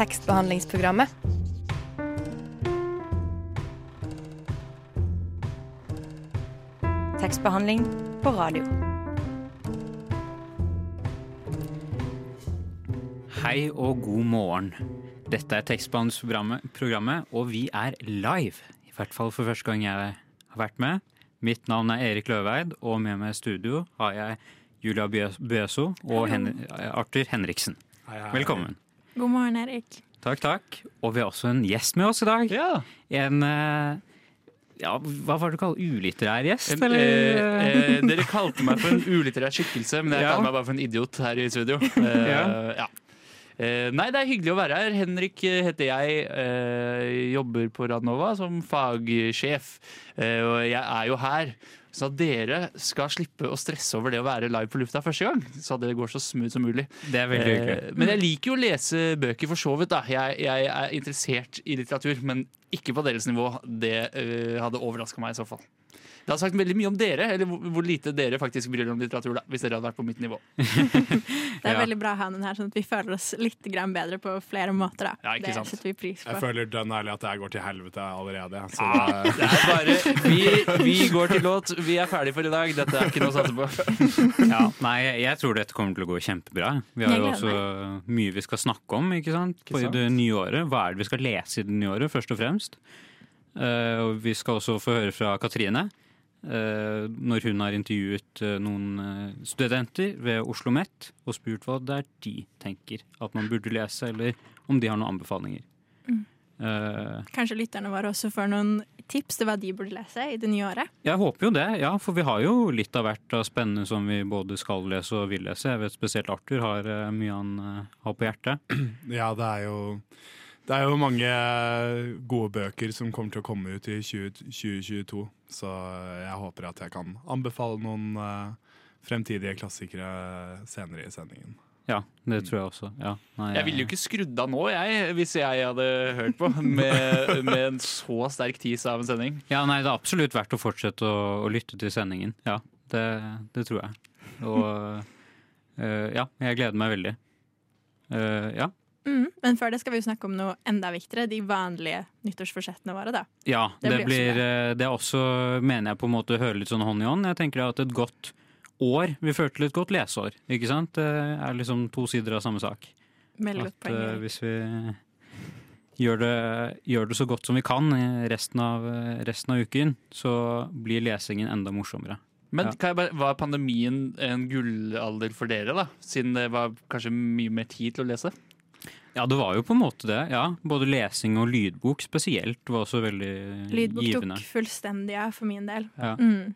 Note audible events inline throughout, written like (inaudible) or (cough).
tekstbehandlingsprogrammet. Tekstbehandling på radio. Hei og god morgen. Dette er tekstbehandlingsprogrammet, og vi er live. I hvert fall for første gang jeg har vært med. Mitt navn er Erik Løveid, og med meg i studio har jeg Julia Bueso og Hen Arthur Henriksen. Velkommen. God morgen, Erik. Takk, takk. Og vi har også en gjest med oss i dag. Ja. En eh, ja, hva var det du kalte ulitterær gjest? En, eller? eh, eh, dere kalte meg for en ulitterær skikkelse, men jeg Ja. kaller meg bare for en idiot her i studio. Eh, Ja. ja. Eh, nei, det er hyggelig å være her. Henrik eh, heter jeg. eh, jobber på Radnova som fagsjef. Eh, og jeg er jo her så at dere skal slippe å stresse over det å være live på lufta første gang. Så at det går så smooth som mulig. Det er veldig hyggelig. Eh, men jeg liker jo å lese bøker for så vidt. da Jeg, jeg er interessert i litteratur, men ikke på deres nivå. Det øh, hadde overraska meg i så fall. Det har sagt veldig mye om dere, eller hvor, lite dere faktisk bryr dere om litteratur. da Hvis dere hadde vært på mitt nivå. (laughs) Det er Ja. veldig bra å ha den her, sånn at vi føler oss litt grann bedre på flere måter. Da. Ja, ikke det sant. setter vi pris på. Jeg føler dønn ærlig at jeg går til helvete allerede. Så Ah, det, er bare vi, vi går til låt. Vi er ferdige for i dag. Dette er ikke noe å satse på. (laughs) Ja, nei, jeg, tror dette kommer til å gå kjempebra. Vi har jo også mye vi skal snakke om ikke sant? Ikke på sant? det nye året. Hva er det vi skal lese i det nye året, først og fremst? Uh, og vi skal også få høre fra Katrine. Eh, når hun har intervjuet eh, noen eh, studenter ved Oslo OsloMet og spurt hva det er de tenker at man burde lese, eller om de har noen anbefalinger. Mm. Uh, Kanskje lytterne våre også får noen tips til hva de burde lese i det nye året. Jeg håper jo det, ja, for vi har jo litt av hvert av spennende som vi både skal lese og vil lese. Jeg vet spesielt Arthur har mye han har på hjertet. ja, det er jo det er jo mange gode bøker som kommer til å komme ut i 20, 2022, så jeg håper at jeg kan anbefale noen eh, fremtidige klassikere senere i sendingen. Ja, det tror jeg også. Ja, nei, Jeg ville jo ikke skrudd av nå, jeg, hvis jeg hadde hørt på med, med en så sterk tease av en sending. Ja, nei, det er absolutt verdt å fortsette å, å lytte til sendingen. Ja, det, det tror jeg. Og eh, ja, jeg gleder meg veldig. Uh, ja. Mm. Men før det skal vi jo snakke om noe enda viktigere. De vanlige nyttårsforsettene våre. da. Ja, Det det, blir også eh, Det er også, mener jeg, på en måte hører litt sånn hånd i hånd. Jeg tenker at et godt år vil føre til et godt leseår. Ikke sant? Det er liksom to sider av samme sak. Veldig godt At poeng. eh, hvis vi gjør det, gjør det så godt som vi kan resten av, resten av uken, så blir lesingen enda morsommere. Men Ja. kan bare, var pandemien en gullalder for dere, da? Siden det var kanskje mye mer tid til å lese? Ja, det var jo på en måte det. ja. Både lesing og lydbok spesielt var også veldig Lydbok givende. tok fullstendig av for min del. Ja. Mm.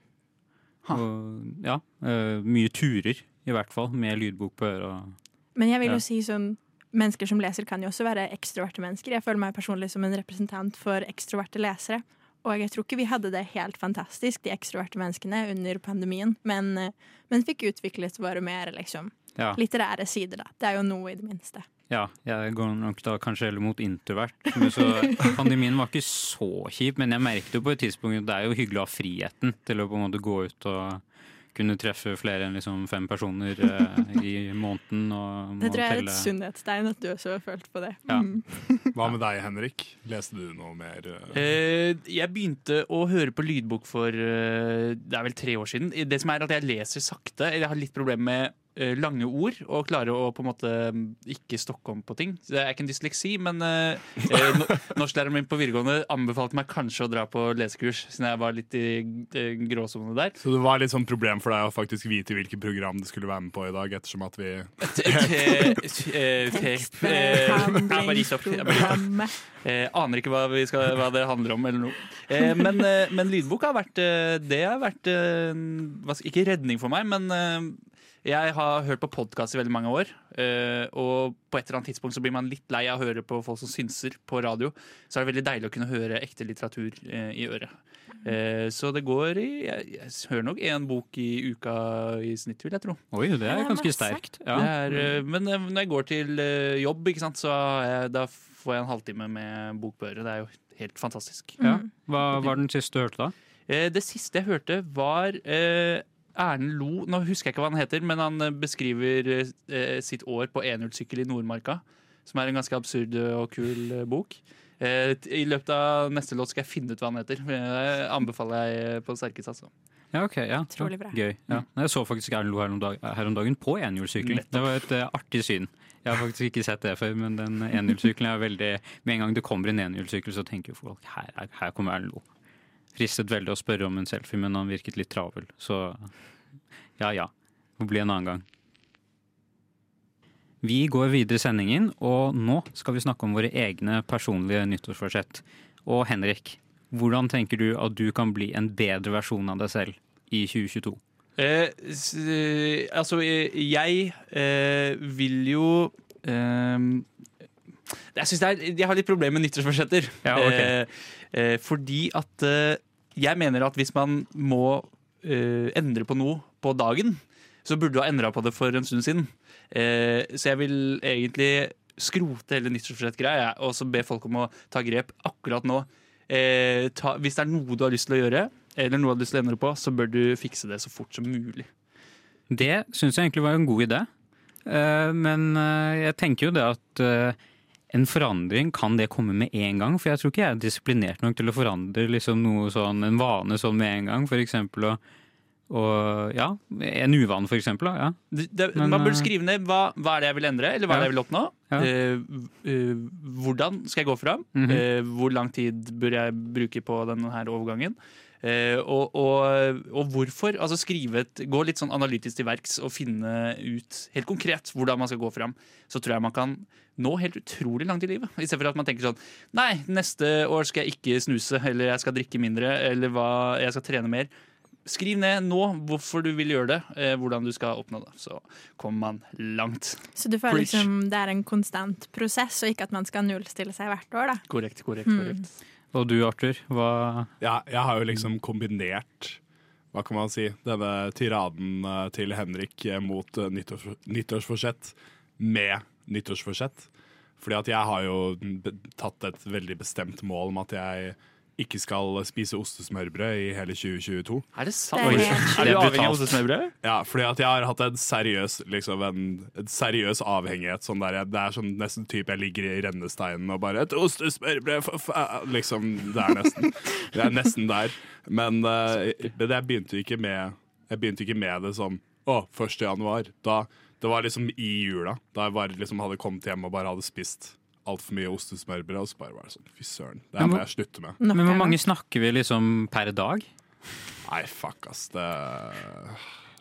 Og, ja, eh, mye turer, i hvert fall, med lydbok på øret. Men jeg vil Ja. jo si sånn Mennesker som leser kan jo også være ekstroverte mennesker. Jeg føler meg personlig som en representant for ekstroverte lesere. Og jeg tror ikke vi hadde det helt fantastisk, de ekstroverte menneskene, under pandemien. Men, eh, men fikk utviklet våre mer liksom, Ja, litterære sider, da. Det er jo noe, i det minste. Ja, jeg går nok da kanskje heller mot introvert. Men så (laughs) Pandemien var ikke så kjip, men jeg merket jo på et tidspunkt at det er jo hyggelig å ha friheten til å på en måte gå ut og kunne treffe flere enn liksom fem personer eh, i måneden. Og Det tror jeg er et sunnhetstegn at du også har følt på det. Ja. Mm. (laughs) Hva med deg, Henrik? Leste du noe mer? eh? Eh, jeg begynte å høre på lydbok for eh, det er vel tre år siden. Det som er at Jeg leser sakte. Jeg har litt problemer med lange ord og klarer å på en måte mm, ikke stokke om på ting. Det er ikke en dysleksi, men eh, eh, (laughs) norsklæreren min på videregående anbefalte meg kanskje å dra på lesekurs, siden jeg var litt i eh, gråsone der. Så det var litt sånn problem for deg å faktisk vite hvilket program du skulle være med på i dag, ettersom at vi eh, eh. Tekstbehandlingsprogrammet. Eh, aner ikke hva, vi skal, hva det handler om eller noe. Eh, men, eh, men lydbok har vært eh, Det har vært eh, hva Ikke redning for meg, men eh, jeg har hørt på podkast i veldig mange år. eh, og på et eller annet tidspunkt så blir man litt lei av å høre på folk som synser på radio. Så er det veldig deilig å kunne høre ekte litteratur eh, i øret. Eh, så det går i Jeg, jeg hører nok én bok i uka i snitt, vil jeg tro. Oi, det er ganske sterkt. Ja. Det er, men når jeg går til jobb, ikke sant, så jeg, da får jeg en halvtime med bok på øret. Det er jo helt fantastisk. Ja. Mm. Hva var den siste du hørte, da? Eh, Det siste jeg hørte, var eh, Erlend Lo Nå husker jeg ikke hva han heter, men han eh, beskriver eh, sitt år på enhjulssykkel i Nordmarka. som er en ganske absurd og kul eh, bok. Eh, I løpet av neste låt skal jeg finne ut hva han heter. Det anbefaler jeg på sterkeste. Altså. Ja, ok, ja. Trolig bra. Gøy. Ja. Jeg så faktisk Erlend Lo her, om dag, her om dagen på enhjulssykkel. Det var et uh, artig syn. Jeg har faktisk ikke sett det før, men den enhjulssykkelen er veldig Med en gang det kommer en enhjulssykkel, så tenker jo folk her, er- her kommer Erlend Lo. Fristet veldig å spørre om en selfie, men han virket litt travel. Så ja ja. Det blir en annen gang. Vi går videre i sendingen, og nå skal vi snakke om våre egne personlige nyttårsforsett. Og Henrik, hvordan tenker du at du kan bli en bedre versjon av deg selv i 2022? Eh, eh, altså, eh, jeg eh, vil jo eh, Jeg jeg har litt problemer med nyttårsforsetter. Ja, ok. Eh, fordi at eh, jeg mener at hvis man må eh, endre på noe på dagen, så burde du ha endra på det for en stund siden. Så jeg vil egentlig skrote hele nyttårsforsett-greia og så be folk om å ta grep akkurat nå. Eh, ta, hvis det er noe du har lyst til å gjøre, eller noe du har lyst til å endre på, så bør du fikse det så fort som mulig. Det syns jeg egentlig var en god idé. Eh, Men jeg tenker jo det at eh, en forandring kan det komme med en gang. For jeg tror ikke jeg er disiplinert nok til å forandre liksom noe sånn, en vane sånn med en gang. For eksempel og, og, ja, en uvane, for eksempel. Ja. Det, det, Men, man burde eh, skrive ned hva, hva er det jeg vil endre, eller hva er det jeg vil oppnå. Ja. Uh, hvordan skal jeg gå fram? Mm -hmm. uh, hvor lang tid bør jeg bruke på denne her overgangen? Eh, og, og, og hvorfor? Altså skrive et, Gå litt sånn analytisk til verks og finne ut helt konkret hvordan man skal gå fram. Så tror jeg man kan nå helt utrolig langt i livet. I stedet for at man tenker sånn Nei, neste år skal jeg ikke snuse, eller jeg skal drikke mindre, eller hva, jeg skal trene mer. Skriv ned nå hvorfor du vil gjøre det, eh, hvordan du skal oppnå det. Så kommer man langt. Så du føler liksom det er en konstant prosess, og ikke at man skal nullstille seg hvert år, da. Korrekt, korrekt. korrekt. korrekt. Og du, Arthur, hva Ja, jeg har jo liksom kombinert hva kan man si, denne tiraden eh, til Henrik eh, mot eh, nyttårs, nyttårsforsett med nyttårsforsett. Fordi at jeg har jo tatt et veldig bestemt mål om at jeg ikke skal spise ostesmørbrød i hele 2022. Er det sant? Det er Er du avhengig av ostesmørbrød? Ja, fordi at jeg har hatt en seriøs, liksom en, en seriøs avhengighet. Sånn der, jeg- det er sånn nesten type jeg ligger i rennesteinen og bare 'Et ostesmørbrød, for faen!' Liksom, det er nesten det er nesten der. Men uh, jeg begynte ikke med Jeg begynte ikke med det sånn Å, 1. januar. Da, det var liksom i jula. Da jeg bare liksom hadde kommet hjem og bare hadde spist altfor mye ostesmørbrød. Og så bare var det sånn Fy søren, det her må jeg slutte med. Men hvor mange snakker vi liksom per dag? Nei, fuck, ass. Det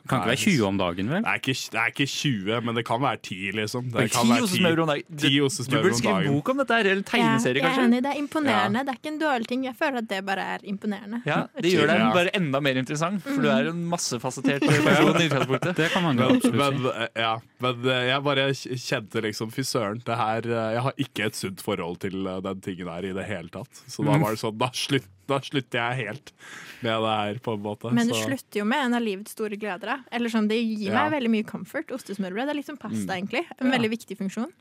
kan ikke Nei, være 20 om dagen, vel? Det er, ikke, det er ikke 20, men det kan være 10, liksom. Det Oi, kan Ti være ostesmørbrød om dagen. Du, du burde skrive bok om dette, her, eller Ja, tegneserie, jeg er kanskje. enig, det er imponerende. Det er ikke en dårlig ting. Jeg føler at det bare er imponerende. Ja, (laughs) Det gjør deg bare enda mer interessant, for du er en massefasettert (laughs) person. i utgangspunktet. Det kan man godt Men, men, eh, ja, men eh, jeg bare kjente liksom Fy søren, det her eh, Jeg har ikke et sunt forhold til den tingen her i det hele tatt. Så da var det sånn Da, slutt, (laughs) da slutter jeg helt med det her, på en måte. Men du så, slutter jo med en av livets store gleder. Eller sånn, Det gir Ja. meg veldig mye comfort. Ostesmørbrød det er litt som pasta, egentlig. En Ja. veldig viktig funksjon.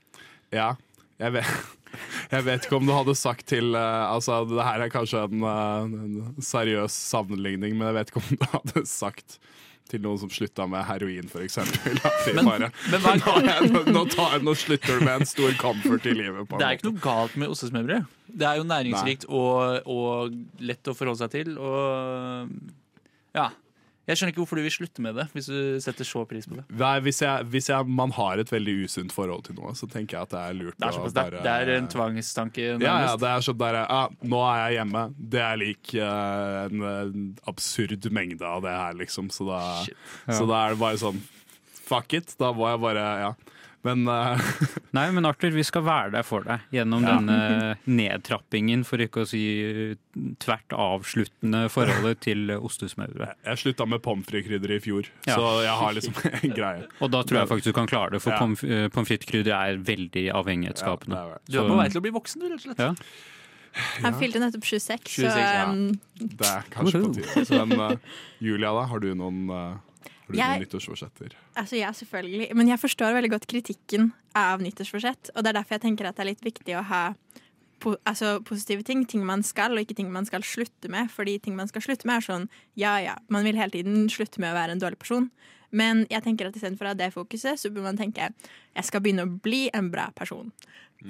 Ja. Jeg vet, (laughs) jeg vet ikke om du hadde sagt til uh, Altså, det her er kanskje en, uh, en seriøs sammenligning, men jeg vet ikke om du hadde sagt til noen som slutta med heroin, eksempel. (laughs) Men- bare, men hva- nå, jeg- nå, nå, tar jeg, nå slutter du med en stor comfort i livet. På Det er ikke noe galt med ostesmørbrød. Det er jo næringsrikt og, og lett å forholde seg til. Og ja. Jeg skjønner ikke hvorfor du vil slutte med det, hvis du setter så pris på det. Nei, hvis, jeg, hvis jeg, man har et veldig usunt forhold til noe, så tenker jeg at det er lurt Det er, såpass, bare det er en tvangstanke. ja, ja, det er sånn der ja, Nå er jeg hjemme. Det er lik uh, en, en absurd mengde av det her, liksom. Så da, ja. så da er det bare sånn Fuck it. Da må jeg bare Ja. Men uh... (laughs) Nei, men Arthur, vi skal være der for deg gjennom Ja. denne nedtrappingen, for ikke å si eh, tvert avsluttende forholdet (laughs) til ostesmørbrød. jeg slutta med pommes frites-krydder i fjor, Ja. så jeg har liksom (laughs) en greie. Og da tror jeg faktisk du kan klare det, for Ja. pommes eh, frites-krydder er veldig avhengighetsskapende. er. Du er på vei til å bli voksen, du, rett og slett. Ja. Han fylte nettopp 26, 26, så ja. um, Det er kanskje på tide. Men uh, Julia, da? Har du noen, uh, du Jeg- nyttårsforsetter? Altså, ja, selvfølgelig. Men jeg forstår veldig godt kritikken av nyttårsforsett. Og det er derfor jeg tenker at det er litt viktig å ha po altså, positive ting. Ting man skal, og ikke ting man skal slutte med. Fordi ting man skal slutte med, er sånn ja ja, man vil hele tiden slutte med å være en dårlig person. Men jeg tenker at istedenfor å ha det fokuset, så bør man tenke jeg skal begynne å bli en bra person.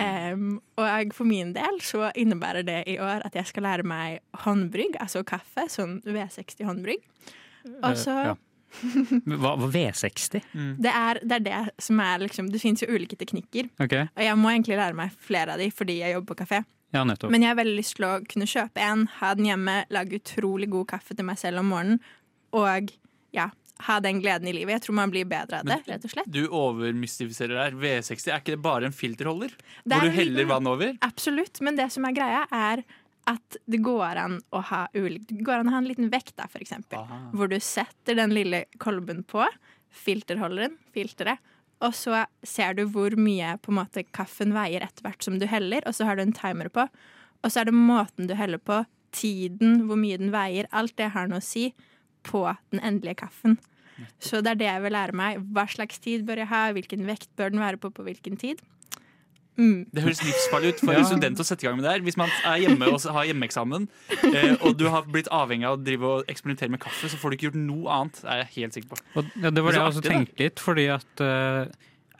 Em, og jeg, for min del så innebærer det i år at jeg skal lære meg håndbrygg, altså kaffe, sånn V60 håndbrygg. Og så uh, ja. Hva, hva V60? det, er, det er det som er liksom Det fins jo ulike teknikker, Okay. og jeg må egentlig lære meg flere av de fordi jeg jobber på kafé. ja nettopp. Men jeg har veldig lyst til å kunne kjøpe en, ha den hjemme, lage utrolig god kaffe til meg selv om morgenen, og ja, ha den gleden i livet. Jeg tror man blir bedre av det, Men- rett og slett. Du overmystifiserer der. V60, er ikke det bare en filterholder? Det er Hvor du heller vann over? Absolutt, men det som er greia, er at det går an å ha ulikt. Det går an å ha en liten vekt, da, eksempel. Hvor du setter den lille kolben på, filterholderen, filteret, og så ser du hvor mye på en måte kaffen veier etter hvert som du heller, og så har du en timer på. Og så er det måten du heller på, tiden, hvor mye den veier. Alt det har noe å si på den endelige kaffen. Så det er det jeg vil lære meg. Hva slags tid bør jeg ha? Hvilken vekt bør den være på på hvilken tid? Mm. Det høres livsfarlig ut for Ja. en student å sette i gang med det her. Hvis man er hjemme og har hjemmeeksamen, eh, og du har blitt avhengig av å drive og eksperimentere med kaffe, så får du ikke gjort noe annet. er jeg helt sikker på. Og, ja, det var Det jeg også tenkte litt, fordi at eh,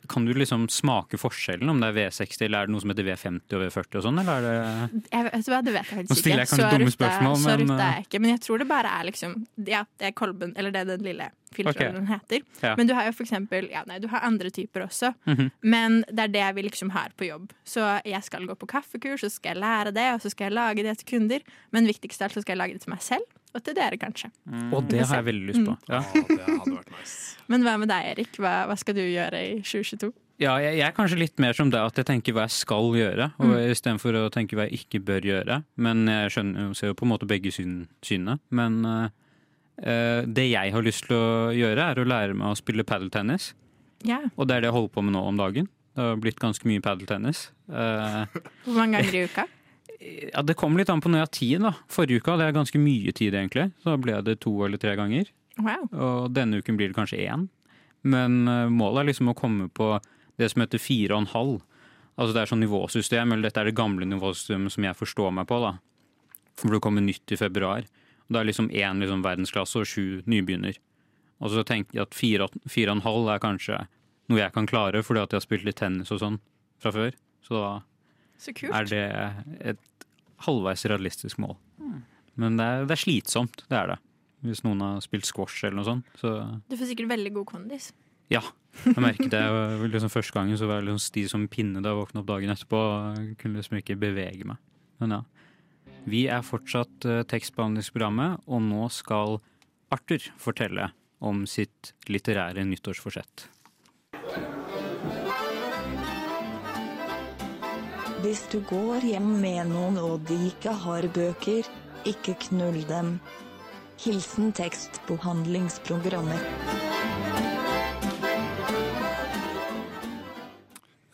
Kan du liksom smake forskjellen, om det er V60 eller er det noe som heter V50 og V40 og sånn, eller er det Jeg vet, det vet jeg Nå faktisk stiller ikke. jeg kanskje dumme så men, rutta er uh, jeg ikke. Men jeg tror det bare er liksom Ja, det er kolben, eller det er den lille filterholderen heter. Ja. Men du har jo for eksempel Ja, nei, du har andre typer også. Mhm. Men det er det vi liksom har på jobb. Så jeg skal gå på kaffekurs, så skal jeg lære det, og så skal jeg lage det til kunder. Men viktigst av alt så skal jeg lage det til meg selv, og til dere kanskje. Og det har jeg veldig lyst på. Ja. Vært nice. Men hva med deg, Erik? Hva, hva skal du gjøre i 2022? Ja, jeg, jeg er kanskje litt mer som deg, at jeg tenker hva jeg skal gjøre, og Mm. istedenfor å tenke hva jeg ikke bør gjøre. Men jeg skjønner, ser jo på en måte begge syn, synene. Men eh, eh, det jeg har lyst til å gjøre, er å lære meg å spille padeltennis. Yeah. Og det er det jeg holder på med nå om dagen. Det har blitt ganske mye padeltennis. Uh, Hvor mange ganger i uka? Ja, det kommer litt an på når jeg har tid. da. Forrige uka hadde jeg ganske mye tid, egentlig. Så ble det to eller tre ganger. Wow. Og denne uken blir det kanskje én. Men eh, målet er liksom å komme på det som heter fire og en halv. Altså det er sånn nivåsystem, eller dette er det gamle nivåsystemet som jeg forstår meg på. da. For det kommer nytt i februar. Og det er liksom én liksom verdensklasse og sju nybegynner. Og så tenker jeg at fire, fire og en halv er kanskje noe jeg kan klare, fordi at jeg har spilt litt tennis og sånn fra før. Så da Så kult. er det et halvveis realistisk mål. Men det er, det er slitsomt, det er det. Hvis noen har spilt squash eller noe sånt. Så Du får sikkert veldig god kondis. ja. Jeg merket det liksom Første gangen så var jeg liksom stiv som en pinne da jeg våkna opp dagen etterpå. Jeg kunne liksom ikke bevege meg. Men ja. Vi er fortsatt uh, tekstbehandlingsprogrammet, og nå skal Arthur fortelle om sitt litterære nyttårsforsett. Hvis du går hjem med noen og de ikke har bøker, ikke knull dem. Hilsen tekstbehandlingsprogrammer.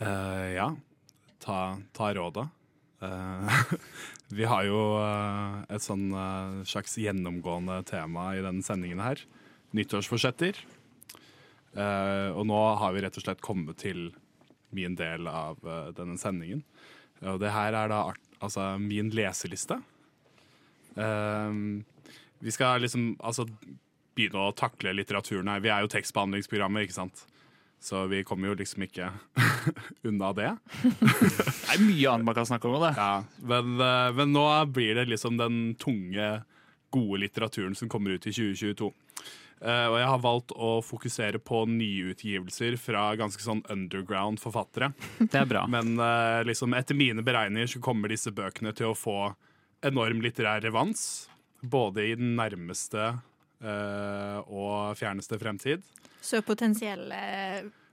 Uh, ja, ta, ta rådet. Uh, (laughs) vi har jo uh, et sånn uh, slags gjennomgående tema i denne sendingen her. Nyttårsforsetter. Og nå har vi rett og slett kommet til min del av denne sendingen. Og det her er da altså min leseliste. Eh, vi skal liksom altså begynne å takle litteraturen her. Vi er jo tekstbehandlingsprogrammet, ikke sant? Så vi kommer jo liksom ikke (laughs) unna det. Det er mye annet man kan snakke om. Det. Ja, men, eh, men nå blir det liksom den tunge, gode litteraturen som kommer ut i 2022. Eh, og jeg har valgt å fokusere på nyutgivelser fra ganske sånn underground forfattere. (laughs) Det er bra. Men uh, liksom etter mine beregninger så kommer disse bøkene til å få enorm litterær revans. Både i den nærmeste uh, og fjerneste fremtid. Så potensielle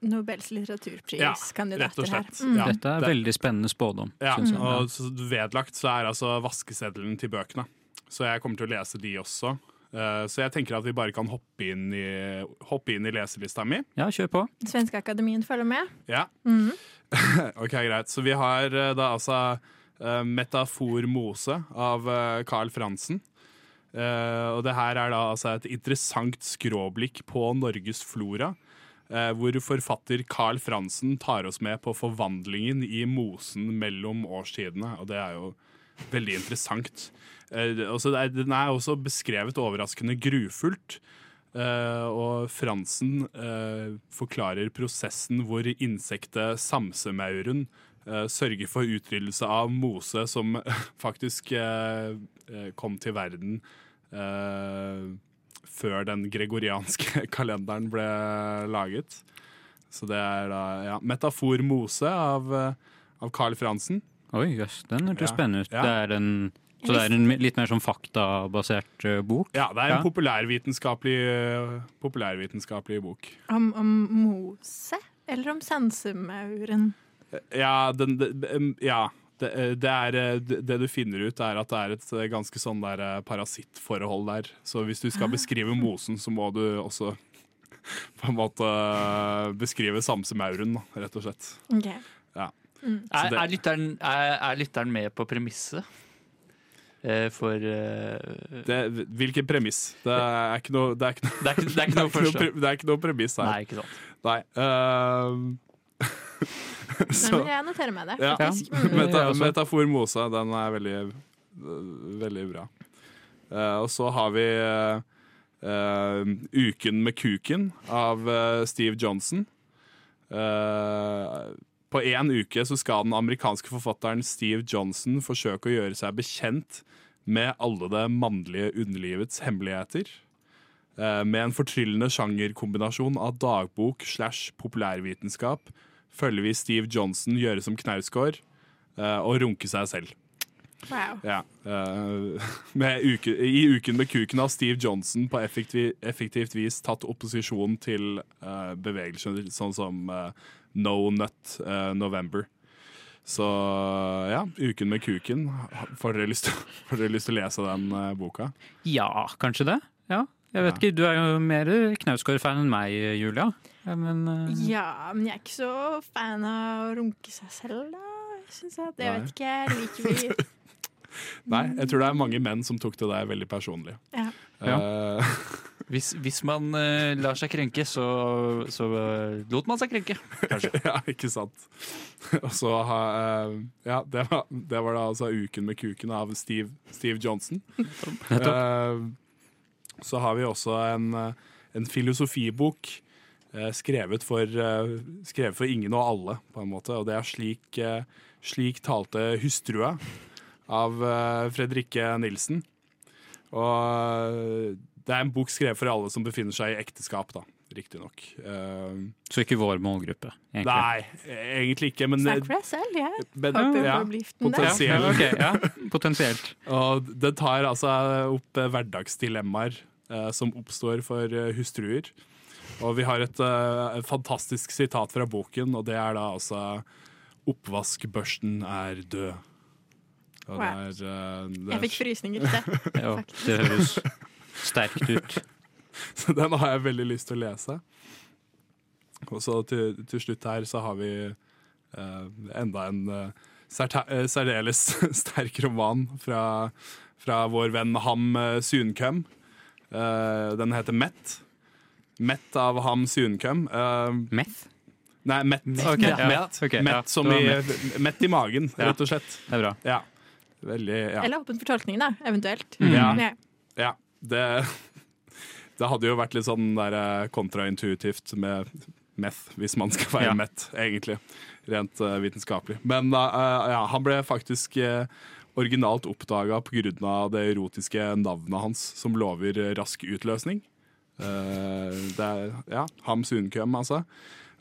Nobels Ja, litteraturpriskandidater og her. Mm. Ja. Dette er det- veldig spennende spådom. Ja, synes jeg. og vedlagt så er altså vaskeseddelen til bøkene. Så jeg kommer til å lese de også. Eh, Så jeg tenker at vi bare kan hoppe inn i, hoppe inn i leselista mi. Ja, kjør på. Svenskeakademien følger med. Ja. Mhm. (laughs) ok, greit. Så vi har eh, da altså eh, Metafor Mose av Carl Fransen. Eh, og det her er da altså et interessant skråblikk på Norges flora. eh, hvor forfatter Carl Fransen tar oss med på forvandlingen i mosen mellom årstidene. Og det er jo veldig interessant. Eh, er, den er også beskrevet overraskende grufullt. Eh, og Fransen eh, forklarer prosessen hvor insektet samsemauren sørger sørge for utryddelse av mose som (laughs) faktisk kom til verden før den gregorianske (laughs) kalenderen ble laget. Så det er da ja, Metafor Mose av, av Carl Fransen. Oi, jøss, den hørtes Ja. spennende ut. Ja. Det er en, så det er en litt mer sånn faktabasert eh, bok? Ja, det er en Ja. populærvitenskapelig, eh, populærvitenskapelig bok. Om, om Mose? Eller om Sansemauren? Ja, den, det- ja det, det, er, eh, det du finner ut, er at det er et eh, ganske sånn der eh, parasittforhold der. Så hvis du skal beskrive mosen, så må du også (laughs) på en måte eh, beskrive samsemauren, rett og slett. Ok. Er, det- er, lytteren, er, er lytteren med på premisset? Eh, for eh, Det, hvilken premiss? Det er ikke noe Det er ikke noe, Det er ikke, det er ikke (laughs) noe det er ikke det er ikke noe premiss her. Nei, ikke sant. Nei. ehm, (laughs) Nei, så men jeg noterer meg det, Ja. faktisk. Ja. Mm. Meta, Metafor Mose, den er veldig, veldig bra. Uh, og så har vi eh, Uken med kuken av Steve Johnson. Eh, på én uke så skal den amerikanske forfatteren Steve Johnson forsøke å gjøre seg bekjent med alle det mannlige underlivets hemmeligheter. Eh, med en fortryllende sjangerkombinasjon av dagbok slash populærvitenskap følger vi Steve Johnson gjøre som Knausgård eh, og runke seg selv. Wow. Ja. eh, (laughs) med uke, I uken med kuken har Steve Johnson på effektiv, effektivt vis tatt opposisjon til bevegelser sånn som No Nut eh, November. Så ja, Uken med kuken. Får dere lyst til, (laughs) får dere lyst til å lese den eh, boka? Ja, kanskje det. Ja. Jeg vet Ja. ikke, Du er jo mer Knausgård-fan enn meg, Julia. Ja, Men uh... Ja, men jeg er ikke så fan av å runke seg selv, da. Synes jeg. Det vet ikke jeg. Liker (laughs) vi Nei, jeg tror det er mange menn som tok til deg veldig personlig. Ja. Eh, (laughs) Hvis, hvis man eh, lar seg krenke, så, så eh, lot man seg krenke. Kanskje. (laughs) ja, ikke sant. Og så ha, eh, Ja, det var, det var da altså Uken med kuken av Steve, Steve Johnson. Eh, så har vi også en, eh, en filosofibok eh, skrevet for, eh, skrevet for ingen og alle, på en måte. Og det er slik, eh, slik talte hustrua av eh, Fredrikke Nilsen. Og eh, det er en bok skrevet for alle som befinner seg i ekteskap, da. Riktignok. Uh, Så ikke vår målgruppe, egentlig. Nei, egentlig ikke. Men, Snakk for deg selv, jeg. men Håper ja, på å gift med deg. potensielt. Ja, ok, ja, potensielt. (laughs) Og det tar altså opp eh, hverdagsdilemmaer uh, som oppstår for uh, hustruer. Og vi har et, eh, fantastisk sitat fra boken, og det er da altså Oppvaskbørsten er død. Og det er, eh, det Jeg er, fikk frysninger til det. Ja, det høres sterkt ut. (laughs) Så den har jeg veldig lyst til å lese. Og så til, til slutt her så har vi eh, enda en eh, eh, særdeles (laughs) sterk roman fra, fra vår venn Ham eh, Sunkøm. Eh, den heter Mett. Mett av Ham Sunkøm. Eh, Meth? nei, Mett. Ok, Ja, ja. meth. Ok, Mett ja, som i. Mett i magen, Ja. rett og slett. Det er bra. Ja. Veldig Ja. Eller åpen for tolkning, da. Eventuelt. Ja. Ja. Det, det hadde jo vært litt sånn der eh, kontraintuitivt med meth, hvis man skal være Ja. mett, egentlig. Rent uh, vitenskapelig. Men uh, ja, han ble faktisk uh, originalt oppdaga pga. det erotiske navnet hans, som lover rask utløsning. Det er ja, Ham Sunkøm, altså.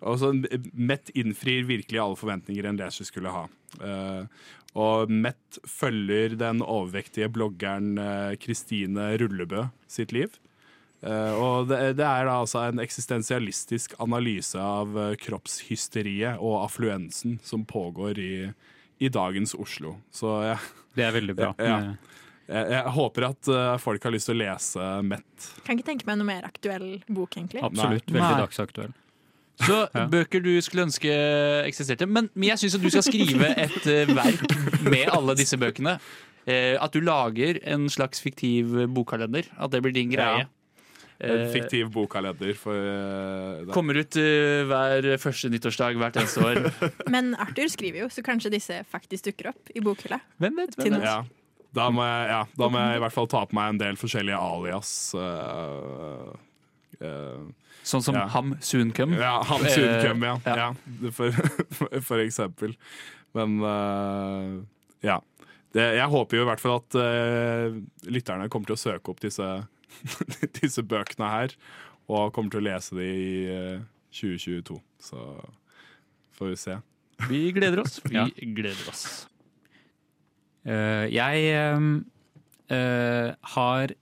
Og så Mett innfrir virkelig alle forventninger en leser skulle ha. Og Mett følger den overvektige bloggeren eh, Kristine Rullebø sitt liv. Eh, og det, er da altså en eksistensialistisk analyse av eh, kroppshysteriet og affluensen som pågår i, i dagens Oslo. Så ja. Det er veldig bra. Ja. jeg, jeg håper at folk har lyst til å lese Mett. Kan ikke tenke meg noe mer aktuell bok, egentlig. Absolutt. Nei. Veldig Nei. dagsaktuell. Så Ja. bøker du skulle ønske eksisterte. Men, men jeg syns at du skal skrive et eh, verk med alle disse bøkene. Eh, at du lager en slags fiktiv bokkalender. At det blir din greie. En Eh, fiktiv bokkalender for eh, det. Kommer ut eh, hver første nyttårsdag hvert eneste år. (laughs) Men Arthur skriver jo, så kanskje disse faktisk dukker opp i bokhylla. Hvem vet? Hvem vet? Ja. Da må, jeg, ja, da må jeg i hvert fall ta på meg en del forskjellige alias. eh, eh, Sånn som Ja. Ham Suncum. ja, Ham Soon Suncum, ja. ja. ja. (laughs) For, for, eksempel. Men uh, ja. Det, jeg håper jo i hvert fall at uh, lytterne kommer til å søke opp disse, (laughs) disse bøkene her, og kommer til å lese de i uh, 2022. Så får vi se. Vi gleder oss. (laughs) Vi Ja. gleder oss. Eh, jeg eh, har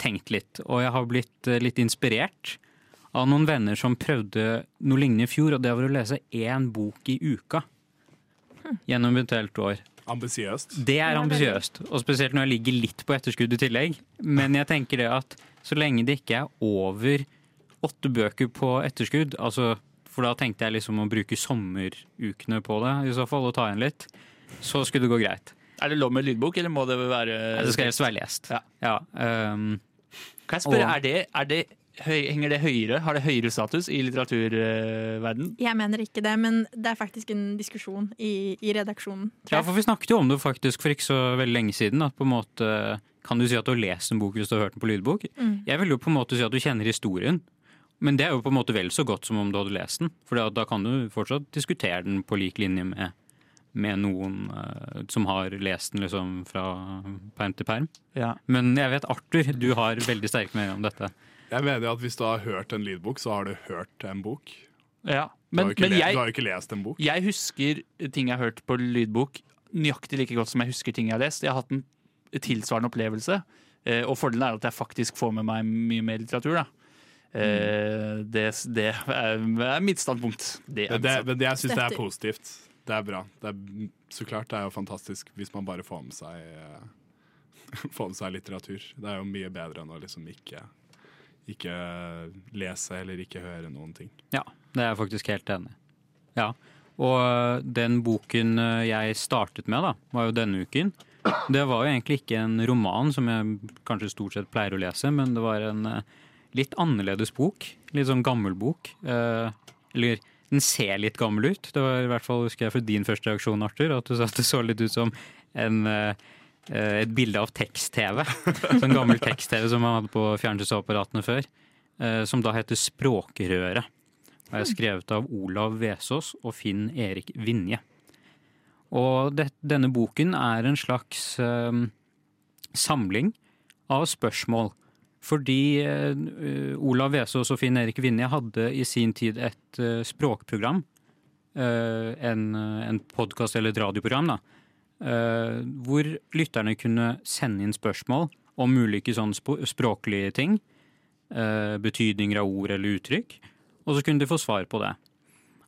tenkt litt, og jeg har blitt eh, litt inspirert av noen venner som prøvde noe lignende i fjor, og det var å lese én bok i uka gjennom et helt år. Ambisiøst. Det er Ja, ambisiøst, og spesielt når jeg ligger litt på etterskudd i tillegg. Men jeg tenker det at så lenge det ikke er over åtte bøker på etterskudd, altså, for da tenkte jeg liksom å bruke sommerukene på det i så fall, og ta igjen litt, så skulle det gå greit. Er det lov med lydbok, eller må det være Det skal helst være lest. Ja. ehm, Kan jeg spørre, Og- er det, er det Henger det høyere? Har det høyere status i litteraturverden? Jeg mener ikke det, men det er faktisk en diskusjon i, i redaksjonen. ja, for vi snakket jo om det faktisk for ikke så veldig lenge siden, at på en måte kan du si at du har lest en bok hvis du har hørt den på lydbok. Mm. Jeg vil jo på en måte si at du kjenner historien. Men det er jo på en måte vel så godt som om du hadde lest den. For da kan du fortsatt diskutere den på lik linje med, med noen uh, som har lest den liksom fra perm til perm. Ja. Men jeg vet, Arthur, du har veldig sterke meninger om dette. Jeg mener at hvis du har hørt en lydbok, så har du hørt en bok. ja. Du, har Men, ikke du har jo ikke lest en bok. jeg husker ting jeg har hørt på lydbok nøyaktig like godt som jeg husker ting jeg har lest. Jeg har hatt en tilsvarende opplevelse. Eh, og fordelen er at jeg faktisk får med meg mye mer litteratur. Da. Mm. det, det er, mitt standpunkt. Det er Men, det, men det, jeg syns det er positivt. Det er bra. Det er, så klart det er jo fantastisk hvis man bare får med seg eh, (laughs) Får med seg litteratur. Det er jo mye bedre enn å liksom ikke, ikke lese eller ikke høre noen ting. Ja, det er jeg faktisk helt enig i. Ja. Og øh, den boken øh, jeg startet med, da, var jo denne uken. Det var jo egentlig ikke en roman som jeg kanskje stort sett pleier å lese, men det var en øh, litt annerledes bok. Litt sånn gammel bok. Eh, eller den ser litt gammel ut. Det var i hvert fall, husker jeg, for din første reaksjon, Arthur, at du sa at det så litt ut som en, eh, eh, et bilde av tekst-TV. Sånn gammel (laughs) tekst-TV som man hadde på fjernsynsapparatene før. eh, Som da heter Språkrøret. Og er skrevet av Olav Vesaas og Finn Erik Vinje. Og det, denne boken er en slags um, samling av spørsmål. Fordi uh, Olav Vesaas og Finn Erik Vinje hadde i sin tid et uh, språkprogram. Uh, en en podkast eller et radioprogram, da. Eh, hvor lytterne kunne sende inn spørsmål om ulike sånn sp språklige ting. eh, betydninger av ord eller uttrykk. Og så kunne de få svar på det.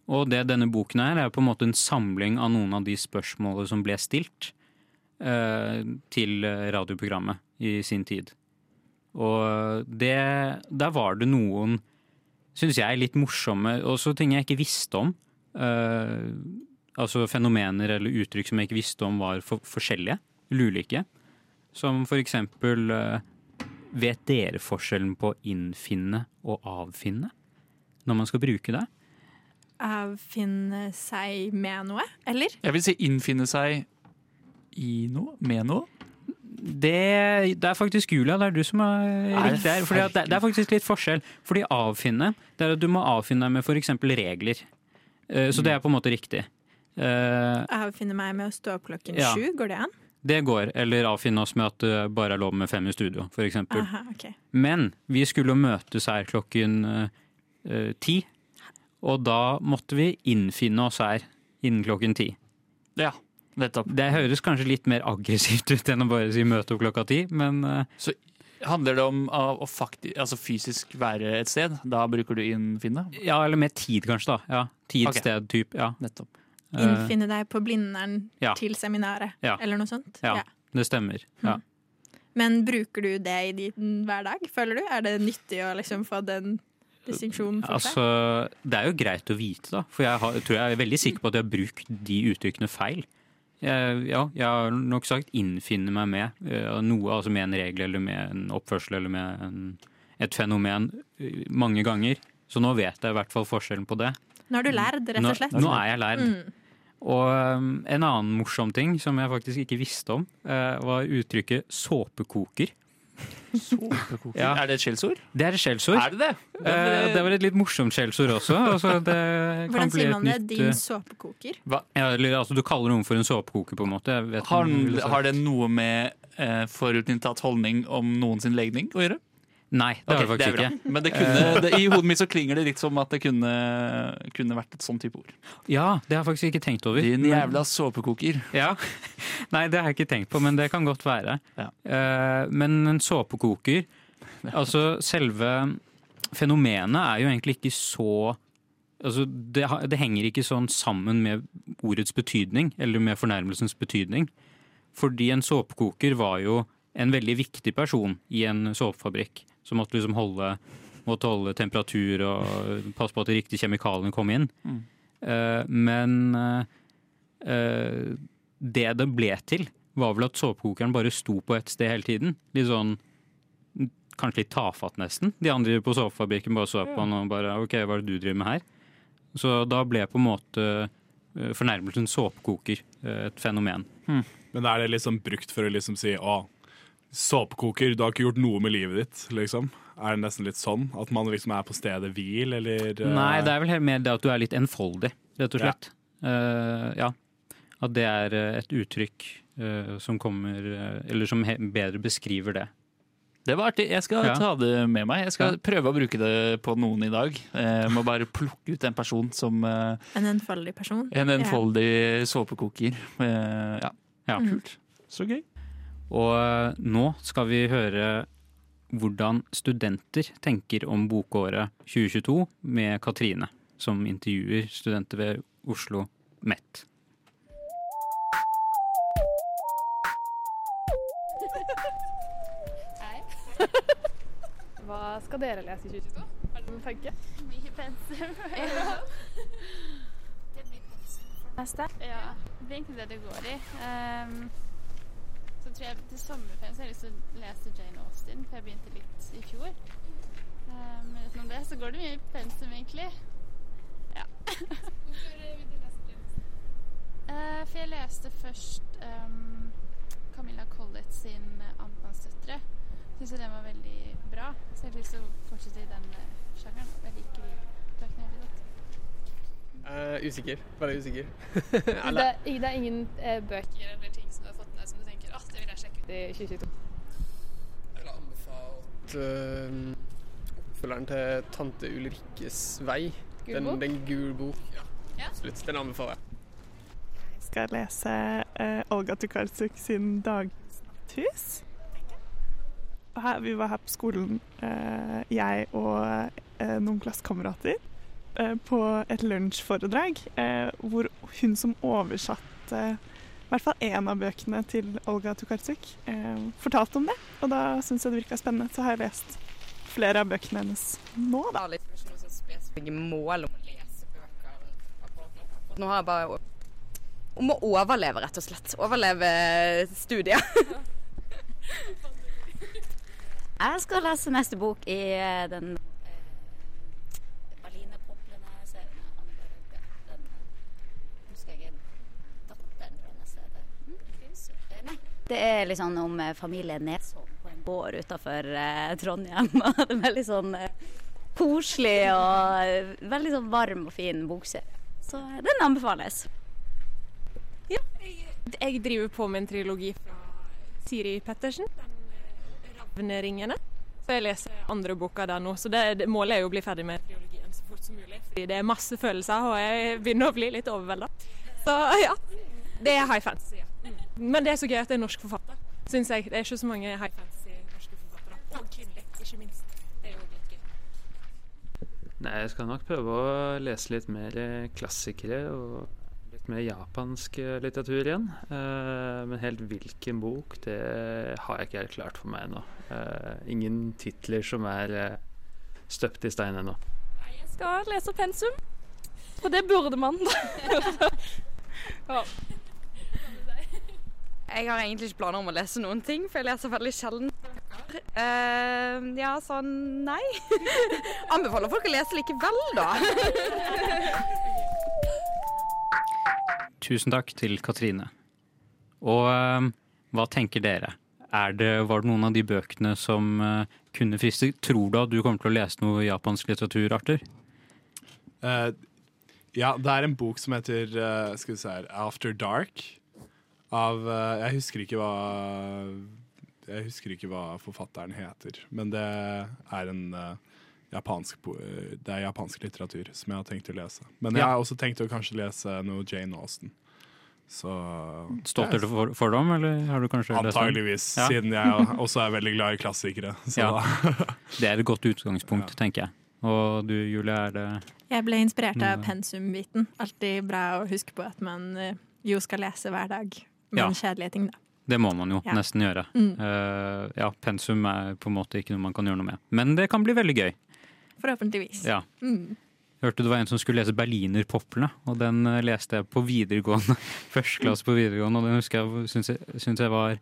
Og det denne boken er, er på en måte en samling av noen av de spørsmålene som ble stilt eh, til radioprogrammet i sin tid. Og det, der var det noen, syns jeg, litt morsomme, også ting jeg ikke visste om. Eh, altså fenomener eller uttrykk som jeg ikke visste om var for, forskjellige, ulike. Som for eksempel eh, Vet dere forskjellen på innfinne og avfinne? Når man skal bruke det? Avfinne seg med noe, eller? Jeg vil si innfinne seg i noe, med noe. Det, det er faktisk Julia, det er du som er riktig her. Fordi at det, det er faktisk litt forskjell. Fordi avfinne, det er at du må avfinne deg med f.eks. regler. Eh, Så det er på en måte riktig. Eh, Avfinne meg med å stå opp klokken Ja. sju, går det an? Det går. Eller avfinne oss med at det bare er lov med fem i studio, f.eks. Okay. Men vi skulle møtes her klokken eh, ti. Og da måtte vi innfinne oss her innen klokken ti. Ja, nettopp. Det høres kanskje litt mer aggressivt ut enn å bare si møte opp klokka ti, men eh, Handler det om å, å fakti, altså fysisk være et sted? Da bruker du innfinne? Ja, eller med tid, kanskje. da. Ja, Tid, okay. sted, typ. Ja. Nettopp. Eh, Innfinne deg på Blindern ja. til seminaret, Ja. eller noe sånt? Ja. Det stemmer. Ja. Men bruker du det i din hverdag, føler du? Er det nyttig å liksom få den distinksjonen for seg? Altså, det er jo greit å vite, da. For jeg, har, tror jeg er veldig sikker på at jeg har brukt de uttrykkene feil. Jeg, ja, jeg har nok sagt 'innfinne meg med' eh, noe, altså med en regel eller med en oppførsel eller med en, et fenomen eh, mange ganger. Så nå vet jeg i hvert fall forskjellen på det. Nå har du lært, rett og slett. nå er jeg lærd. Mm. Og um, en annen morsom ting som jeg faktisk ikke visste om, uh, var uttrykket såpekoker. Såpekoker. (laughs) Ja. Er det et skjellsord? Det er et skjellsord. Er det det? Eh, det var et litt morsomt skjellsord også. (laughs) Altså, det kan Hvordan bli sier et man det? nytt, Din såpekoker? såpekoker? Ja, eller, altså, du kaller noen for en såpekoker, på en måte. Jeg vet Har, har det noe med uh, forutinntatt holdning om noens sin legning å gjøre? Nei, det har Ok, det faktisk ikke. Men det kunne, det, i hodet mitt så klinger det litt som at det kunne, kunne vært et sånn type ord. Ja, det har jeg faktisk ikke tenkt over. Din jævla såpekoker. Ja. (laughs) Nei, det har jeg ikke tenkt på, men det kan godt være. Ja. Uh, men en såpekoker Altså, selve fenomenet er jo egentlig ikke så Altså, det, det henger ikke sånn sammen med ordets betydning, eller med fornærmelsens betydning. Fordi en såpekoker var jo en veldig viktig person i en såpefabrikk. Som måtte liksom holde, måtte holde temperatur og passe på at de riktige kjemikaliene kom inn. Mm. Eh, men eh, det det ble til, var vel at såpekokeren bare sto på ett sted hele tiden. Litt sånn Kanskje litt tafatt, nesten. De andre på såpefabrikken bare så på han og bare OK, hva er det du driver med her? Så da ble på en måte eh, fornærmelsen såpekoker et fenomen. Men er det liksom brukt for å liksom si å, såpekoker, du har ikke gjort noe med livet ditt, liksom? Er det nesten litt sånn? At man liksom er på stedet hvil, eller uh... Nei, det er vel mer det at du er litt enfoldig, rett og Ja. slett. Eh, ja. At det er eh, et uttrykk uh, som kommer Eller som he bedre beskriver det. Det var artig. Jeg skal Ja. ta det med meg. Jeg skal Ja. prøve å bruke det på noen i dag. Jeg må bare plukke ut en person som En enfoldig person? en enfoldig såpekoker. Eh, Ja, Ja. kult. Så gøy. Og eh, nå skal vi høre hvordan studenter tenker om bokåret 2022 med Katrine, som intervjuer studenter ved Oslo MET. Hva skal dere lese i 2022? Har dere noen tanke? Mye pensum. (laughs) det blir pensum for det meste. Ja, det blir egentlig det det går i. Ehm, så tror jeg til sommerferien så har jeg lyst til å lese Jane Austen, for jeg begynte litt i fjor. Um, men utenom det så går det mye pensum, egentlig. Ja. Hvorfor vil du lese Jane Eh, for jeg leste først um, Camilla Collett sin uh, 'Amtmannsdøtre'. Syns jeg den var veldig bra, så jeg har lyst til å fortsette i den eh, sjangeren. Jeg liker de bøkene veldig godt. Uh, usikker. Bare usikker. (laughs) Det, Eller, det er ingen uh, bøker eller ting som du har fått med som du tenker at det vil jeg sjekke ut i 2022? jeg vil anbefale eh, oppfølgeren til Tante Ulrikkes vei. Gul Den, bok? den gul bok. Ja, Ja. Slutt. Den anbefaler jeg. Jeg skal lese uh, Olga Tukarsuk sin her, vi var her på skolen, uh, jeg og uh, noen klassekamerater, eh, på et lunsjforedrag eh, hvor hun som oversatte i hvert fall én av bøkene til Olga Tukarczyk eh, fortalte om det. Og da syntes jeg det virka spennende, så har jeg lest flere av bøkene hennes nå, da. har liksom ikke noe sånn spesifikke mål om å lese bøker nå. Nå har jeg bare om å overleve, rett og slett. Overleve studiet. (laughs) Jeg skal lese neste bok i eh, den eh, Berlinerpoplene-serien. Anne Berge. Den eh, husker jeg er datteren hennes. er det? Eh, Nei. Det er litt sånn om eh, familien Nesholm på en gård utafor Trondheim. Og (laughs) det er veldig sånn eh, koselig og eh, veldig sånn varm og fin bokserie. Så eh, den anbefales. Jeg driver på med en trilogi fra Siri Pettersen. Ravneringene. Så jeg leser andre boka der nå. Så det, målet er jo å bli ferdig med trilogien så fort som mulig. Fordi det er masse følelser, og jeg begynner å bli litt overvelda. Så ja. Det er high fantasy. Ja. Men det er så gøy at det er norsk forfatter, syns jeg. Det er ikke så mange high fantasy norske forfattere. Og kvinnelige, ikke minst. Det er jo litt gøy. Nei, jeg skal nok prøve å lese litt mer eh, klassikere og litt mer japansk eh, litteratur igjen. Eh, men helt hvilken bok, det har jeg ikke helt klart for meg ennå. Eh, ingen titler som er støpt i stein ennå. Jeg skal lese pensum. og det burde man. (laughs) ja. Jeg har egentlig ikke planer om å lese noen ting, for jeg leser veldig sjelden. Eh, ja, så nei. (laughs) Anbefaler folk å lese likevel, da. Tusen takk til Katrine. Og uh, hva tenker dere? Er det, var det noen av de bøkene som uh, kunne friste? Tror du at du kommer til å lese noe japansk litteratur, Arthur? Eh, ja, det er en bok som heter skal vi se her, After Dark. Av eh, Jeg husker ikke hva Jeg husker ikke hva forfatteren heter, men det er en eh, japansk eh, Det er japansk litteratur som jeg har tenkt å lese. Men jeg Ja. har også tenkt å kanskje lese noe Jane Austen. Så Stolt du for, for dem, eller har du kanskje lest dem? Antageligvis, Ja. siden jeg (laughs) også er veldig glad i klassikere. Så Ja. da. Det er et godt utgangspunkt, tenker jeg. Og du, Julie, er det Jeg ble inspirert av pensumbiten. pensumviten. Alltid bra å huske på at man jo skal lese hver dag. Men Ja. kjedelige ting, da. Det må man jo Ja. nesten gjøre. Mm. Uh, ja, pensum er på en måte ikke noe man kan gjøre noe med. Men det kan bli veldig gøy. Forhåpentligvis. Ja. Mm. Hørte det var en som skulle lese Berlinerpoplene, og den eh, leste jeg på videregående. (laughs) Første klasse på videregående, og den husker jeg syns jeg, syns jeg var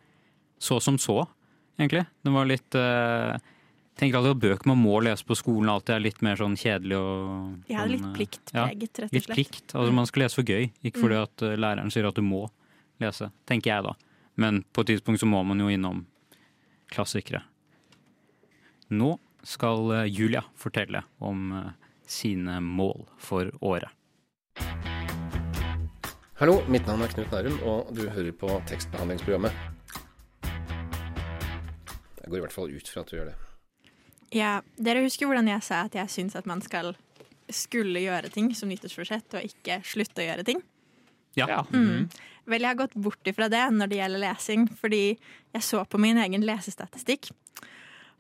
så som så, egentlig. Den var litt uh, tenker alltid at bøker man må lese på skolen alltid er litt mer sånn kjedelig og Ja, litt sånn, pliktpreget, rett og Litt plikt. Altså man skal lese for gøy, ikke fordi Mm. at læreren sier at du må lese, tenker jeg da. Men på et tidspunkt så må man jo innom klassikere. Nå skal eh, Julia fortelle om eh, sine mål for året. Hallo, mitt navn er Knut Nærum, og du hører på tekstbehandlingsprogrammet. Jeg går i hvert fall ut fra at du gjør det. Ja, Dere husker hvordan jeg sa at jeg syns at man skal skulle gjøre ting som nyttårsforsett, og ikke slutte å gjøre ting? Ja. Mm. Vel, jeg har gått bort ifra det når det gjelder lesing, fordi jeg så på min egen lesestatistikk.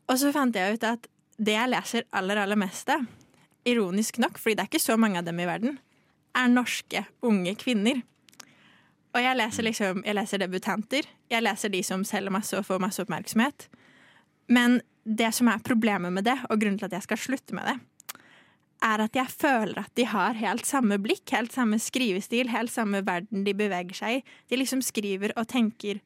Og så fant jeg ut at det jeg leser aller, aller mest av, ironisk nok, fordi det er ikke så mange av dem i verden, er norske unge kvinner. Og jeg leser liksom, jeg leser debutanter, jeg leser de som selger masse og får masse oppmerksomhet. Men det som er problemet med det, og grunnen til at jeg skal slutte med det, er at jeg føler at de har helt samme blikk, helt samme skrivestil, helt samme verden de beveger seg i. De liksom skriver og tenker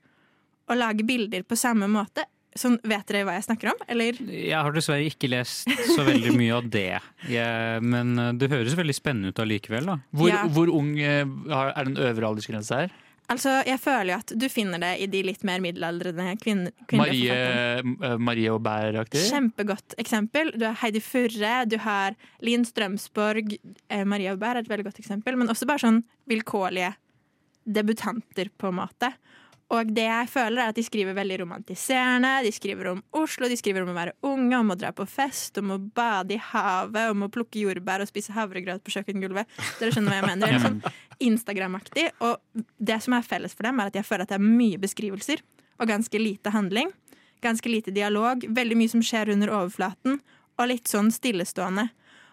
og lager bilder på samme måte. Sånn, vet dere hva jeg snakker om, eller? Jeg har dessverre ikke lest så veldig mye av det, jeg, men eh, det høres veldig spennende ut allikevel. da. Hvor, Ja. hvor ung eh, er den øvre aldersgrense her? Altså, jeg føler jo at du finner det i de litt mer middelaldrende kvinn, kvinnelige Marie, eh, Marie og Bær-aktig? Kjempegodt eksempel. Du har Heidi Furre, du har Linn Strømsborg. Eh, Maria Aubert er et veldig godt eksempel, men også bare sånn vilkårlige debutanter, på en måte. Og det jeg føler er at de skriver veldig romantiserende. De skriver om Oslo, de skriver om å være unge, om å dra på fest, om å bade i havet, om å plukke jordbær og spise havregrøt på kjøkkengulvet. Dere skjønner hva jeg mener? Det er sånn Instagram-aktig. Og det som er felles for dem, er at jeg føler at det er mye beskrivelser og ganske lite handling. Ganske lite dialog. Veldig mye som skjer under overflaten, og litt sånn stillestående.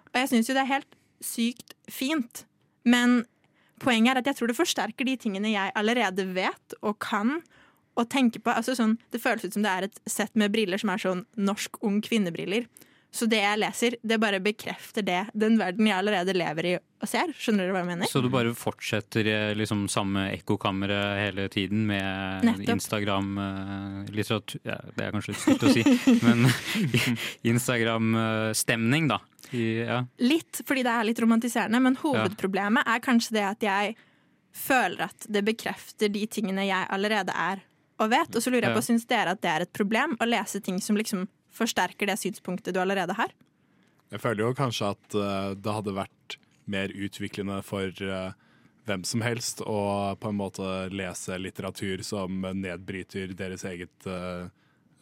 Og jeg syns jo det er helt sykt fint, men Poenget er at jeg tror det forsterker de tingene jeg allerede vet og kan og tenker på. Altså sånn, det føles ut som det er et sett med briller som er sånn norsk ung kvinnebriller. Så det jeg leser, det bare bekrefter det, den verden jeg allerede lever i og ser. Skjønner du hva jeg mener? Så du bare fortsetter i liksom samme ekkokammeret hele tiden med Nettopp. Instagram-litteratur ja, Det er kanskje litt stygt å si, (laughs) men (laughs) Instagram-stemning, da. I, ja. Litt fordi det er litt romantiserende, men hovedproblemet er kanskje det at jeg føler at det bekrefter de tingene jeg allerede er og vet. Og så lurer jeg på, Ja. syns dere at det er et problem å lese ting som liksom forsterker det synspunktet du allerede har? Jeg føler jo kanskje at uh, det hadde vært mer utviklende for uh, hvem som helst å på en måte lese litteratur som nedbryter deres eget eh,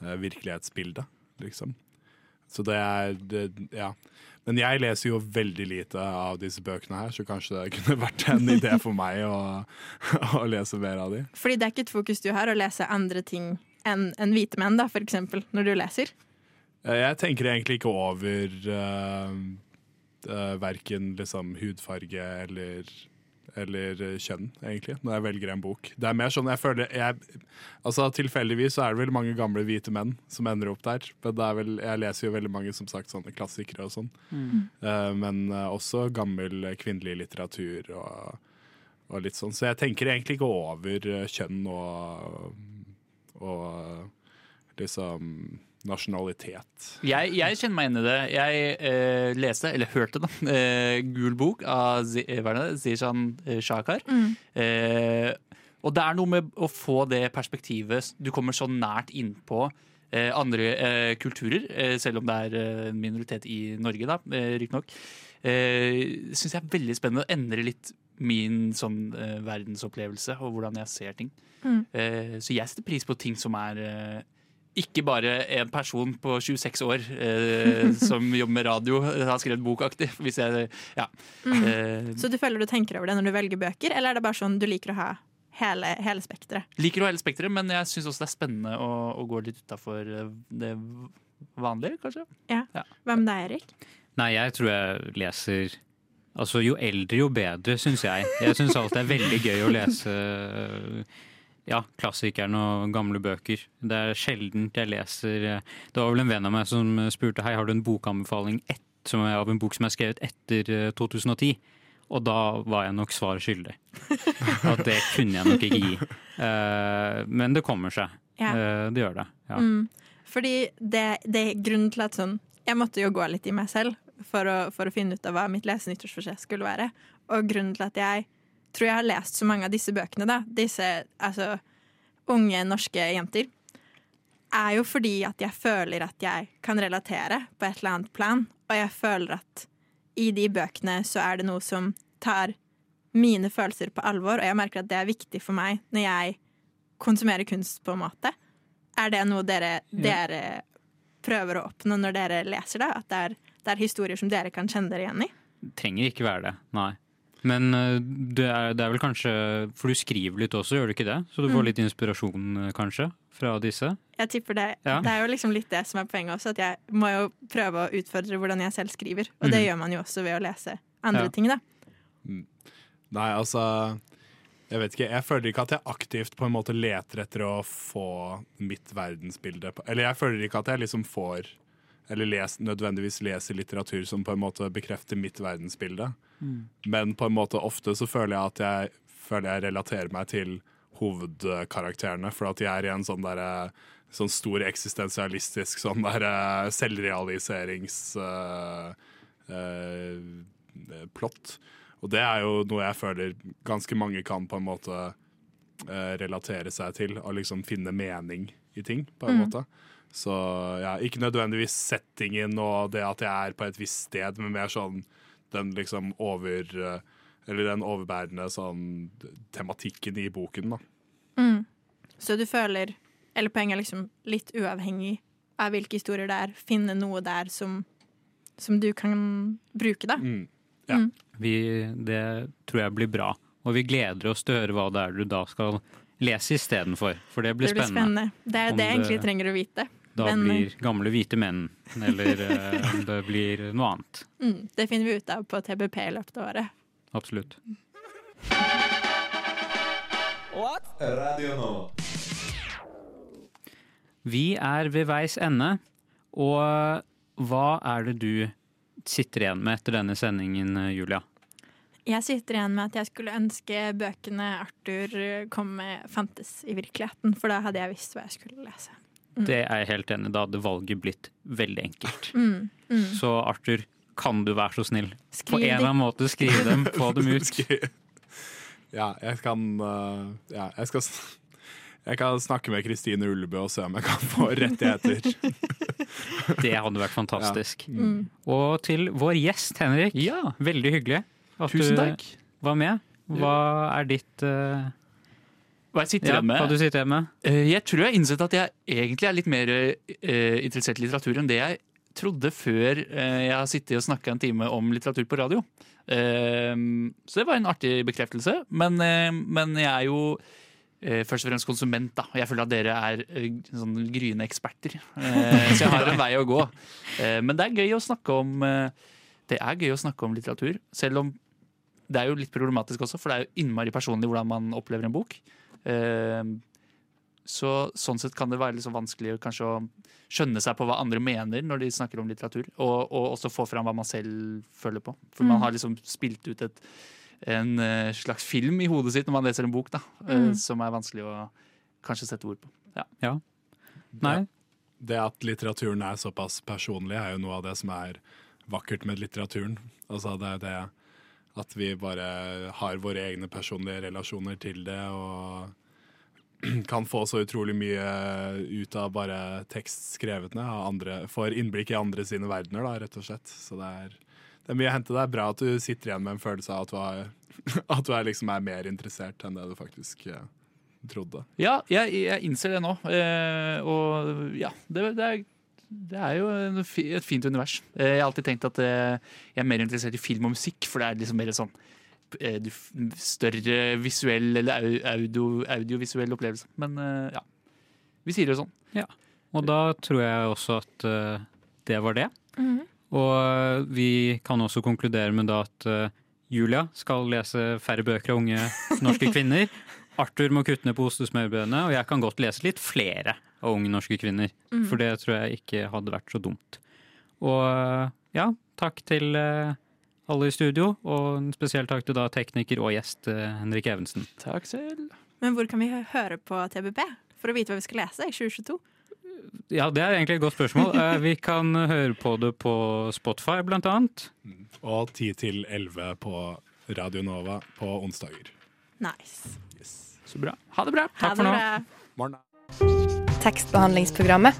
virkelighetsbilde, liksom. Så det er det, Ja. Men jeg leser jo veldig lite av disse bøkene her, så kanskje det kunne (laughs) vært en idé for meg å, (laughs) å lese mer av de. Fordi det er ikke et fokus du har å lese andre ting enn en hvite menn, da, for eksempel, når du leser. Eh, Jeg tenker egentlig ikke over uh, verken liksom hudfarge eller, eller eh, kjønn, egentlig, når jeg velger en bok. Det er mer sånn jeg føler jeg, Altså Tilfeldigvis så er det vel mange gamle hvite menn som ender opp der. Men det er vel, jeg leser jo veldig mange som sagt sånne klassikere og sånn. Mm. Uh, men uh, også gammel kvinnelig litteratur og, og litt sånn. Så jeg tenker egentlig ikke over kjønn og, og liksom nasjonalitet. Jeg, jeg kjenner meg igjen i det. Jeg eh, leste, eller hørte, da, (laughs) eh, Gul bok av Zi- eh, hva er det, Zishan eh, Shakar. Mm. Eh, Og det er noe med å få det perspektivet Du kommer så nært innpå eh, andre eh, kulturer, eh, selv om det er en minoritet i Norge, da, eh, riktignok. Eh, Syns jeg er veldig spennende. Det endrer litt min sånn eh, verdensopplevelse og hvordan jeg ser ting. Mm. Eh, så jeg setter pris på ting som er eh, ikke bare en person på 26 år eh, (laughs) som jobber med radio, har skrevet bokaktig. Hvis jeg, ja. Mm. Eh, Så du føler du tenker over det når du velger bøker, eller er det bare sånn du liker å ha hele, hele spekteret? liker å ha hele spekteret, men jeg syns også det er spennende å, å gå litt utafor det vanlige, kanskje. Ja. Hva med deg, Erik? Nei, jeg tror jeg leser Altså, jo eldre, jo bedre, syns jeg. Jeg syns alltid det er veldig gøy å lese ja, klassikerne og gamle bøker. Det er sjelden jeg leser Det var vel en venn av meg som spurte Hei, har du en bokanbefaling ett, som er av en bok som er skrevet etter eh, 2010. Og da var jeg nok svaret skyldig. (laughs) At det kunne jeg nok ikke gi. Uh, men det kommer seg. Ja. Uh, det gjør det. Ja. Mm. Fordi det, det er grunnen til at sånn Jeg måtte jo gå litt i meg selv for å, for å finne ut av hva mitt lesenyttårsforsett skulle være. Og grunnen til at jeg tror jeg har lest så mange av disse bøkene, da, disse altså, unge norske jenter, er jo fordi at jeg føler at jeg kan relatere på et eller annet plan. Og jeg føler at i de bøkene så er det noe som tar mine følelser på alvor, og jeg merker at det er viktig for meg når jeg konsumerer kunst, på en måte. Er det noe dere, dere prøver å oppnå når dere leser det? At det er, det er historier som dere kan kjenne dere igjen i? Trenger ikke være det, nei. Men eh, det er, det er vel kanskje For du skriver litt også, gjør du ikke det? Så du får Mm. litt inspirasjon, eh, kanskje, fra disse? Jeg tipper det, Ja. det er jo liksom litt det som er poenget også, at jeg må jo prøve å utfordre hvordan jeg selv skriver. Og det mm. gjør man jo også ved å lese andre Ja. ting, da. Nei, altså Jeg vet ikke, jeg føler ikke at jeg aktivt på en måte leter etter å få mitt verdensbilde på Eller jeg føler ikke at jeg liksom får Eller les, nødvendigvis leser litteratur som på en måte bekrefter mitt verdensbilde. Mm. Men på en måte ofte så føler jeg at jeg føler jeg relaterer meg til hovedkarakterene, for at de er i en sånn derre Sånn stor eksistensialistisk sånn der, selvrealiserings Uh, uh, plott. Og det er jo noe jeg føler ganske mange kan på en måte eh, relatere seg til, og liksom finne mening i ting, på en Mm. måte. Så ja, ikke nødvendigvis settingen og det at jeg er på et visst sted, men mer sånn den liksom over eh, Eller den overbærende sånn tematikken i boken, da. Mm. Så du føler Eller poenget er liksom litt uavhengig av hvilke historier det er, finne noe der som, som du kan bruke, da. Mm. Ja. Mm. Vi, det tror jeg blir bra. Og vi gleder oss til å høre hva det er du da skal lese istedenfor. For det blir det blir spennende. spennende. Det er det jeg egentlig trenger å vite. Da Men, blir gamle hvite menn, eller eh, det blir noe annet. mm, det finner vi ut av på TBP i løpet av året. Absolutt. Radio nå. Vi er ved veis ende, og hva er det du sitter igjen med etter denne sendingen, Julia? Jeg sitter igjen med at jeg skulle ønske bøkene Arthur kom med, fantes i virkeligheten, for da hadde jeg visst hva jeg skulle lese. Mm. Det er jeg helt enig i. Da hadde valget blitt veldig enkelt. Mm, mm. Så Arthur, kan du være så snill? På en eller annen måte skrive dem, få dem ut. (laughs) Ja, jeg kan uh, Ja, jeg skal jeg kan snakke med Kristine Ullebø og se om jeg kan få (laughs) rettigheter. Det hadde vært fantastisk. Ja. Mm. Og til vår gjest, Henrik. Veldig hyggelig at Tusen du var med. Hva er ditt eh, Hva jeg sitter ja, igjen med? Hva du sitter igjen med? Eh, Jeg tror jeg har innsett at jeg egentlig er litt mer eh, interessert i litteratur enn det jeg trodde før eh, jeg har sittet og snakka en time om litteratur på radio. Så det var en artig bekreftelse. Men, men jeg er jo først og fremst konsument, da. Jeg føler at dere er sånn gryende eksperter. Så jeg har en vei å gå. Men det er gøy å snakke om Det gøy å snakke om litteratur, selv om det er jo litt problematisk også, for det er jo innmari personlig hvordan man opplever en bok. Eh, så sånn sett kan det være litt så vanskelig kanskje å skjønne seg på hva andre mener når de snakker om litteratur, og, og også få fram hva man selv føler på. For man Mm. har liksom spilt ut et, en eh, slags film i hodet sitt når man leser en bok, da, eh, Mm. som er vanskelig å kanskje sette ord på. Ja. Nei. Det, det at litteraturen er såpass personlig, er jo noe av det som er vakkert med litteraturen. Altså det er det At vi bare har våre egne personlige relasjoner til det og (clears throat) kan få så utrolig mye ut av bare tekst skrevet ned. Andre, får innblikk i andre sine verdener, da, rett og slett. Så det er, det er mye å hente. Det er bra at du sitter igjen med en følelse av at du, har, (laughs) at du er, liksom er mer interessert enn det du faktisk eh, trodde. Ja, jeg, jeg innser det nå. Eh, og ja, det, det, er, det er jo en et fint univers. Eh, jeg har alltid tenkt at eh, jeg er mer interessert i film og musikk, for det er liksom mer sånn eh, større visuell eller audio, audiovisuell opplevelse. Men ja, vi sier det sånn. Ja. Og da tror jeg også at det var det. Mhm. Og eh, vi kan også konkludere med da at Julia skal lese færre bøker av unge norske (laughs) kvinner. Arthur må kutte ned på ostesmørbrødene, og jeg kan godt lese litt flere av unge norske kvinner. Mm. For det tror jeg ikke hadde vært så dumt. Og ja, takk til eh, alle i studio, og en spesiell takk til da tekniker og gjest eh, Henrik Evensen. Takk selv. Men hvor kan vi høre på TBB for å vite hva vi skal lese i 2022? Ja, det er egentlig et godt spørsmål. (laughs) Eh, Vi kan høre på det på Spotify, blant annet. Og 10 til 11 på Radio Nova på onsdager. Nice. Så bra. Ha det bra. Ha det bra. Tekstbehandlingsprogrammet